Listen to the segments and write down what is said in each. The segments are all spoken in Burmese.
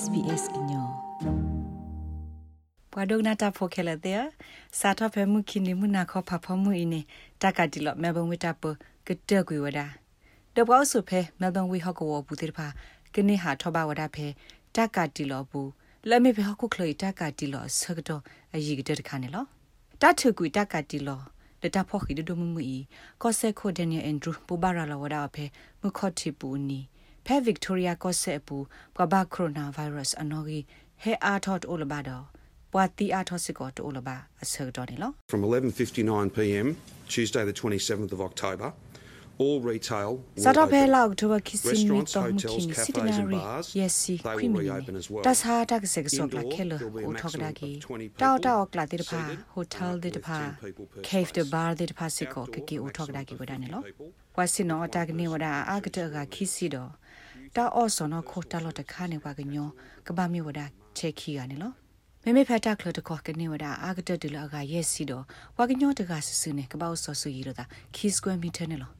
SBS ညောပဝဒုနာတာဖိုခဲလတဲ့စာထဖဲမှုခိနေမှုနာခောဖဖမှုအင်းတကတိလမဲဘုံဝိတာပကတဲ့ကွေဝဒတဘောဆုဖဲမဲဘုံဝိဟော့ကောဘူးတိဖာကနေဟာထောဘဝဒဖဲတကတိလဘူးလက်မေဖဲဟော့ကုခလေတကတိလဆကတော့အယီကတဲ့ခါနေလောတထကွေတကတိလောလတဖောခိဒဒမှုမီကောဆက်ခိုဒန်နီအန်ဒရူပူဘာရာလဝဒါဖဲမခော့တီပူနီ ဖဲဗစ်တိုးရီယာကောဆက်ပူပဘခရိုနာဗိုင်းရပ်စ်အနော်ကြီးဟဲအာထော့အိုလဘာတော့ပွာတီအာထော့စစ်ကောတိုလဘာအဆောတော်နေလော From 11:59 p.m. Tuesday the 27th of October all retail စတော့ဖဲလောက်တိုဘခီစီမီတော့မခီနီစီတနာရီယက်စီခွီမီတတ်ဟာတက်ဆက်ဆော့ကလာခဲလဟိုထောက်ဒါကီတောက်တောက်ကလာတိတဖာဟိုတယ်တိ တဖာကေဖ်တဘာတိတဖာစစ်ကောကကီဟိုထောက်ဒါကီဝဒနေလောဝါစင်နော်တာကနေဝဒအာကတကခီစီတော့တာအော့စောနော်ခိုတာလော့တခါနေဝကညောကဘာမီဝဒချေခီကနေလောမေမေဖက်တာကလတခေါကနေဝဒအာကတတူလကရက်စီတော့ဝကညောတကဆဆူနေကပောက်ဆောဆူရီလို့တာခီစကွဲမီထဲနေလော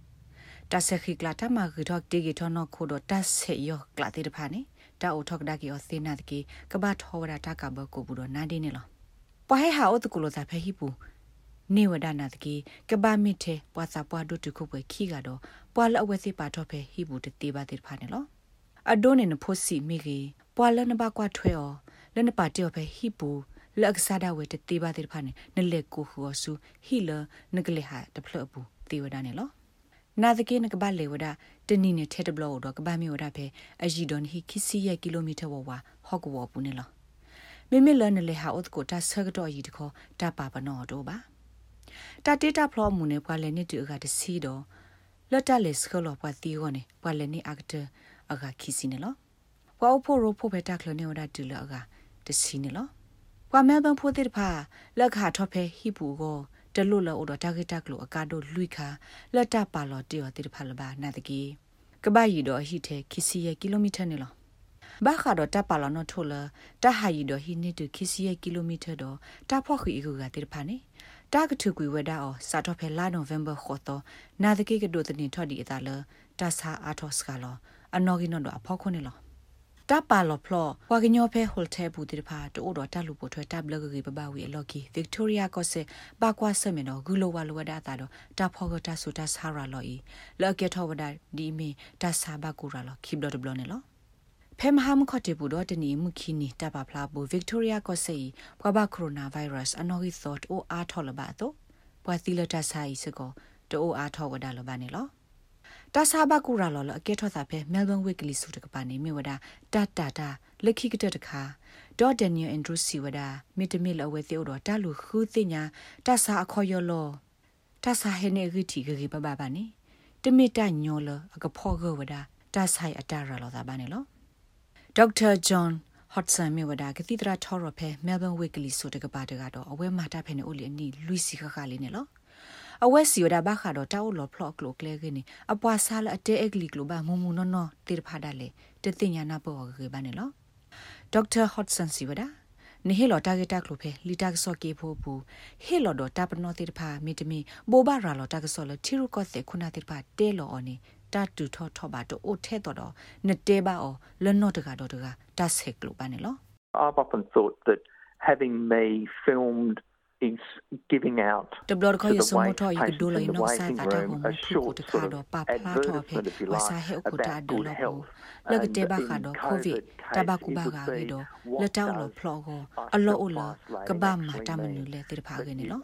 တဆက်ခိကလာတမဂီတော့တေဂီထောနောခိုတော့တဆက်ယောကလာတေတဖာနေတာအိုထောက်ဒါကီအောသေနာတကီကဘာထောဝဒတာကဘကိုဘူးတော့နာဒီနေလောပွားဟဲဟာအိုတကူလို့တာဖဲဟိပူနေဝဒနာတကီကဘာမီထဲပွာစာပွာဒုတခုပွဲခီကတော့ပွာလအဝဲစီပါတော့ဖဲဟိဘူးတတေပါတေဖာနေလော အဒိုနေနဖို့စီမိကြီးပွာလနဘကွာထွဲော်လနပါတေော်ဖဲဟိပူလက်ဆာဒဝဲတတေပါတေဖာနေနလေကိုဟောဆူဟီလနကလေဟာတဖလဘူးတေဝဒနေလောနာသကေနကဘာလေဝဒတနီနေထဲတဘလောတော့ကဘာမီဝဒဖဲအဂျီဒွန်ဟီခီစီရဲ့ကီလိုမီတာဝဝဟော့ကဝပူနေလောမေမေလနလေဟာအုတ်ကိုတဆကတော့ဤတခေါ်တပါပနောတော့ပါတတေတာဖလောမူနေပွာလေနေတူကတစီတော့လတ်တလေစခလောပွာတီကိုနေပွာလေနေအကတ အခါခီစီနေလောပွာအဖို့ရိုဖို့ဘက်တက်ခလနေဝဒတူလအခါတစီနေလောပွာမဲဘန်ဖို့တိတဖာလက်ခါထော့ဖဲဟိပူကိုတလွတ်လောတော့တာဂက်တက်ကလိုအကာတို့လွိခါလက်တပါလောတေော်တိတဖာလဘာနာတကီကပယီတော့ဟိတဲ့ခီစီရဲ့ကီလိုမီတာနေလောဘာခါတော့တပ်ပါလောနော်ထိုလတဟာယီတော့ဟိနေတူခီစီရဲ့ကီလိုမီတာတော့တာဖော့ခီအကူကတိတဖာနေတာကထုကွေဝဒါအောစာတော့ဖဲလာနိုဗ ెంబ ာခေါ်တော့နာတကိကဒိုတနေထော်ဒီအတာလတာစာအာထော့စကလော အနော်ကီနော်တော့အဖောက်ခွနေလောတပါလောဖလောဝါကညောဖဲဟိုတယ်ဘူးတိဖာတိုးတော့တက်လူပိုထွဲတပ်လကကြီးပပဝီအလော်ကီဗစ်တိုးရီယာကော့ဆေပါကွာဆမင်တော့ဂူလိုဝါလိုဝဒါတာတော့တာဖောကတာဆူတာဆာရာလော်ဤလော်ကေထောဝဒါဒီမီတာဆာဘကူရာလော်ခိဘလော်ဒဘလော်နေလောဖဲမဟာမခတ်တေဘူးတော့တနီမခီနီတပါဖလာဘူးဗစ်တိုးရီယာကော့ဆေဘွာဘကိုရိုနာဗိုင်းရပ်စ်အနော်ဟီသော့အိုအားထော်လပါတော့ဘွာသီလတာဆိုင်စကောတိုးအားထော်ဝဒါလော်ပါနေလော တာဆာဘကူရာလော်လအကဲထော့တာဖဲမဲလ်ဘန်ဝစ်ကလီစုတကပါနေမြဝဒတာတာတာလက်ခိကတတခါဒေါ်ဒန်နီယယ်အန်ဒရူစီဝဒမီတမီလအဝဲသေးတော့တာလူခူးသိညာတာဆာအခေါ်ယောလောတာဆာဟဲနေဂီတီဂီပပပါနေတမီတညောလအကဖောဂဝဒတာဆိုင်အတာရလောတာပါနေလောဒေါက်တာဂျွန်ဟတ်ဆန်မြေဝဒါကတိတရာထော်ရဖဲမဲလ်ဘန်ဝစ်ကလီဆိုတကပါတကတော့အဝဲမာတာဖဲနေအိုလီအနီလူစီခခလေးနေလော အဝက်စီယဒါဘာခါတော့တောက်လော်ဖလော့ကလိုကလေကနေအပွားဆာလအတဲအကလီကလိုဘာမုံမုံနော်နော်တေဖာဒါလေတသိညာနာပေါ်ကေဘာနေလောဒေါက်တာဟတ်ဆန်စီဝဒါနေဟေလော်တာဂက်တာကလိုဖဲလီတာကဆော့ကေဖို့ဘူးဟေလော်တော့တာပနောတေဖာမီတမီဘိုဘာရာလော်တာကဆော့လထီရုကော့တဲ့ခုနာတေဖာတဲလော်အော်နေတာတူထောထောပါတော့အိုထဲတော့တော့နတဲပါအော်လနော့တကတော့တကတတ်ဆက်ကလိုပါနေလော I've often thought that having me filmed is giving out the blood ko yeso mo to yi do lo ino sa ta ta ho mo pu ko ta do pa pla to phe wa sa he ko ta do lo ko le ke te ba kha do covid ta ba ku ba ga ge do le ta lo phlo ko a lo o lo ka ba ma ta ma nu le te pha ge ni lo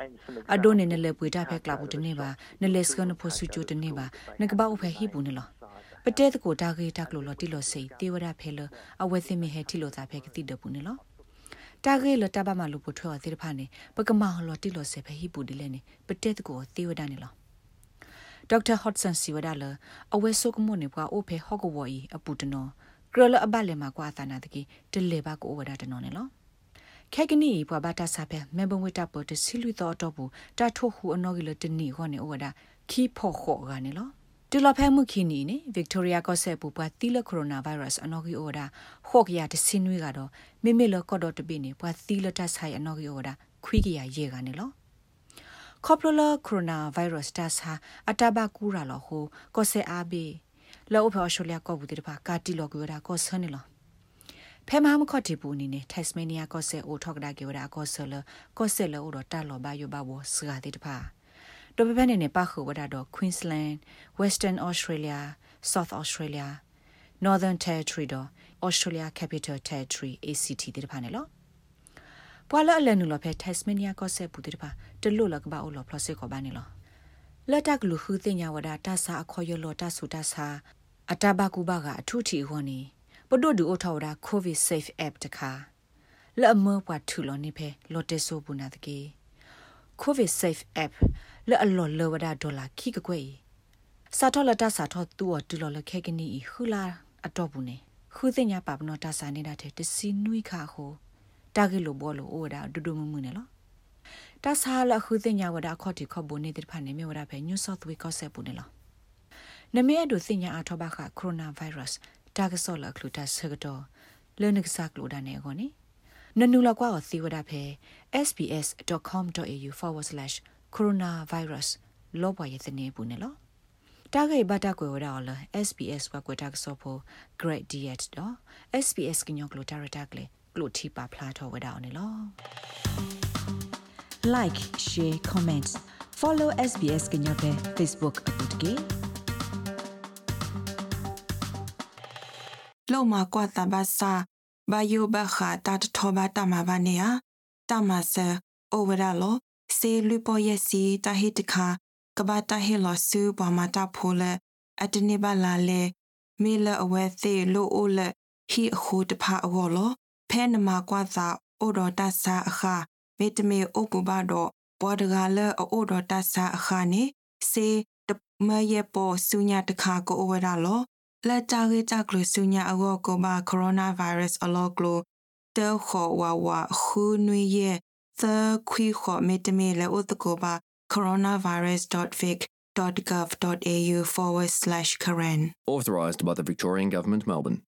a do ne ne le pwe ta phe kla bu de ne ba ne le sko ne pho su chu de ne ba ne ka ba o phe hi bu ne lo ပတဲတကိုတာကေတက်လို့လို့တိလို့စိတေဝရဖဲလအဝဲသိမဟဲတိလို့သာဖဲကတိတပူနေလို့ တာဂေလတဘမလူပထွေအသေးဖာနေပကမဟလတိလောစေဖဟိပူဒီလေနေပတက်တကိုသေဝဒနေလောဒေါက်တာဟော့ဆန်စီဝဒါလအဝဲဆုကမွနေပွားအိုဖေဟော့ကဝီအပူတနောဂရလအဘလေမှာကွာသနာတကိတလေဘကိုဝဒါတနောနေလောခဲကနီပွားဘာတာစာဖဲမေဘဝိတာပေါ်တစီလူတော်တော့ဘူးတာထို့ဟူအနော်ကီလတနီခေါနေဝဒါခီဖို့ခေါ်ကနေလော တူလဖဲမှုခီနီနေဗစ်တိုးရီယာကော့ဆက်ပူပွားတီလကိုရိုနာဗိုင်းရပ်စ်အနော်ဂီအိုဒါဟော့ကရတစင်းနွေးကတော့မိမိလကော့ဒေါ်တပိနေပွားတီလတဆိုင်အနော်ဂီအိုဒါခွီကရရေကနေလောကော်ပလကိုရိုနာဗိုင်းရပ်စ်တာစာအတဘကူရာလောဟိုကော့ဆက်အားဘေလောအဖော်ရှိုလျာကော့ဘူးတေတပါကာတီလောကူရာကော့ဆန်နေလောဖဲမမခေါ်တီပူနီနေတက်စမေးနီးယားကော့ဆက်အိုထောက်ကဒါကေဝဒါကော့ဆလကော့ဆက်လောတော့တာလောဘာယောဘာဝစဂါတိတဖာ တော့ပပနေနေပါခုဝဒါတော့ Queensland Western Australia South Australia Northern Territory တော့ Australia Capital Territory ACT တိတဖာနေလောပွာလအလနူလောဖဲ Tasmania ကော့ဆက်ပူတိတဖာတလို့လကဘာအိုလော plus ကောဘာနေလောလက်တကလူခုသိညာဝဒါတဆာအခေါ်ရလောတဆူတဆာအတဘကူဘကအထုထီဟောနေပဒိုဒူအိုထော်ဒါ covid safe app တခါလက်အမောပွားထူလောနေဖဲလော်တက်ဆိုဘူးနာတကေ covid safe app လက်အလော်လောဝဒါဒေါ်လာခိကကွေစာထောလတာစာထောတူအတူလော်လခဲကနီခူလာအတော့ဘူးနေခူသိညာပပနောတာစာနေတာတဲ့တစီနွိခါဟိုတာဂီလိုဘောလိုအိုဒါဒူဒူမမှုနေလောတာစာလခူသိညာဝဒါခေါတိခေါဘိုနေတဲ့ဖာနေမြဝဒါဖဲ New South Wales ကောဆက်ပူနေလောနမေအဒုသိညာအထောဘခကိုရိုနာဗိုင်းရပ်စ်တာကဆောလကလူတာဆကတော့လဲနကစားကလူတာနေကောနိနနူလကွာသီဝဒဖဲ sbs.com.au/coronavirus လောပွားရတဲ့နေဘူးနော်တာဂိဘတာကွယ်ဝဒါလ SBS ဝကွယ်တာကဆောဖို့ great diet တော့ SBS ကညောကလိုတာရတာကလေကလိုတီပါဖလာတော့ဝဒါအောင်နော် like share comment follow SBS ကညောပဲ Facebook အပုတ်ကေလောမကွာတဘာစာဘာယိုဘခာတတ်ထောဘာတမဘာနေယတမဆာအိုဝရလော စေလူပေါ်ယစီတဟိတခါကဘာတဟိလောဆူဘမတာဖိုလအတနေပါလာလေမေလအဝဲသေးလိုအိုလဟီအခုတဖာအောလောဖဲနမကွာသာအိုတော်တဆာအခါမေတမေအိုပူဘာတော့ဘောဒဂါလအိုတော်တဆာအခါနေစေတမယေပေါ်ဆုညာတခါကိုအိုဝရလောလက်ကြခဲ့ကြကလဆုညာအကောကိုဘာကိုရိုနာဗိုင်းရပ်စ်အလောကလိုတဲခေါ်ဝါဝါခူနွေရဲ့ သခွီခေါ်မေတမေလေဥတကိုဘာ coronavirus.vic.gov.au forward slash Karen. Authorised by the Victorian Government, Melbourne.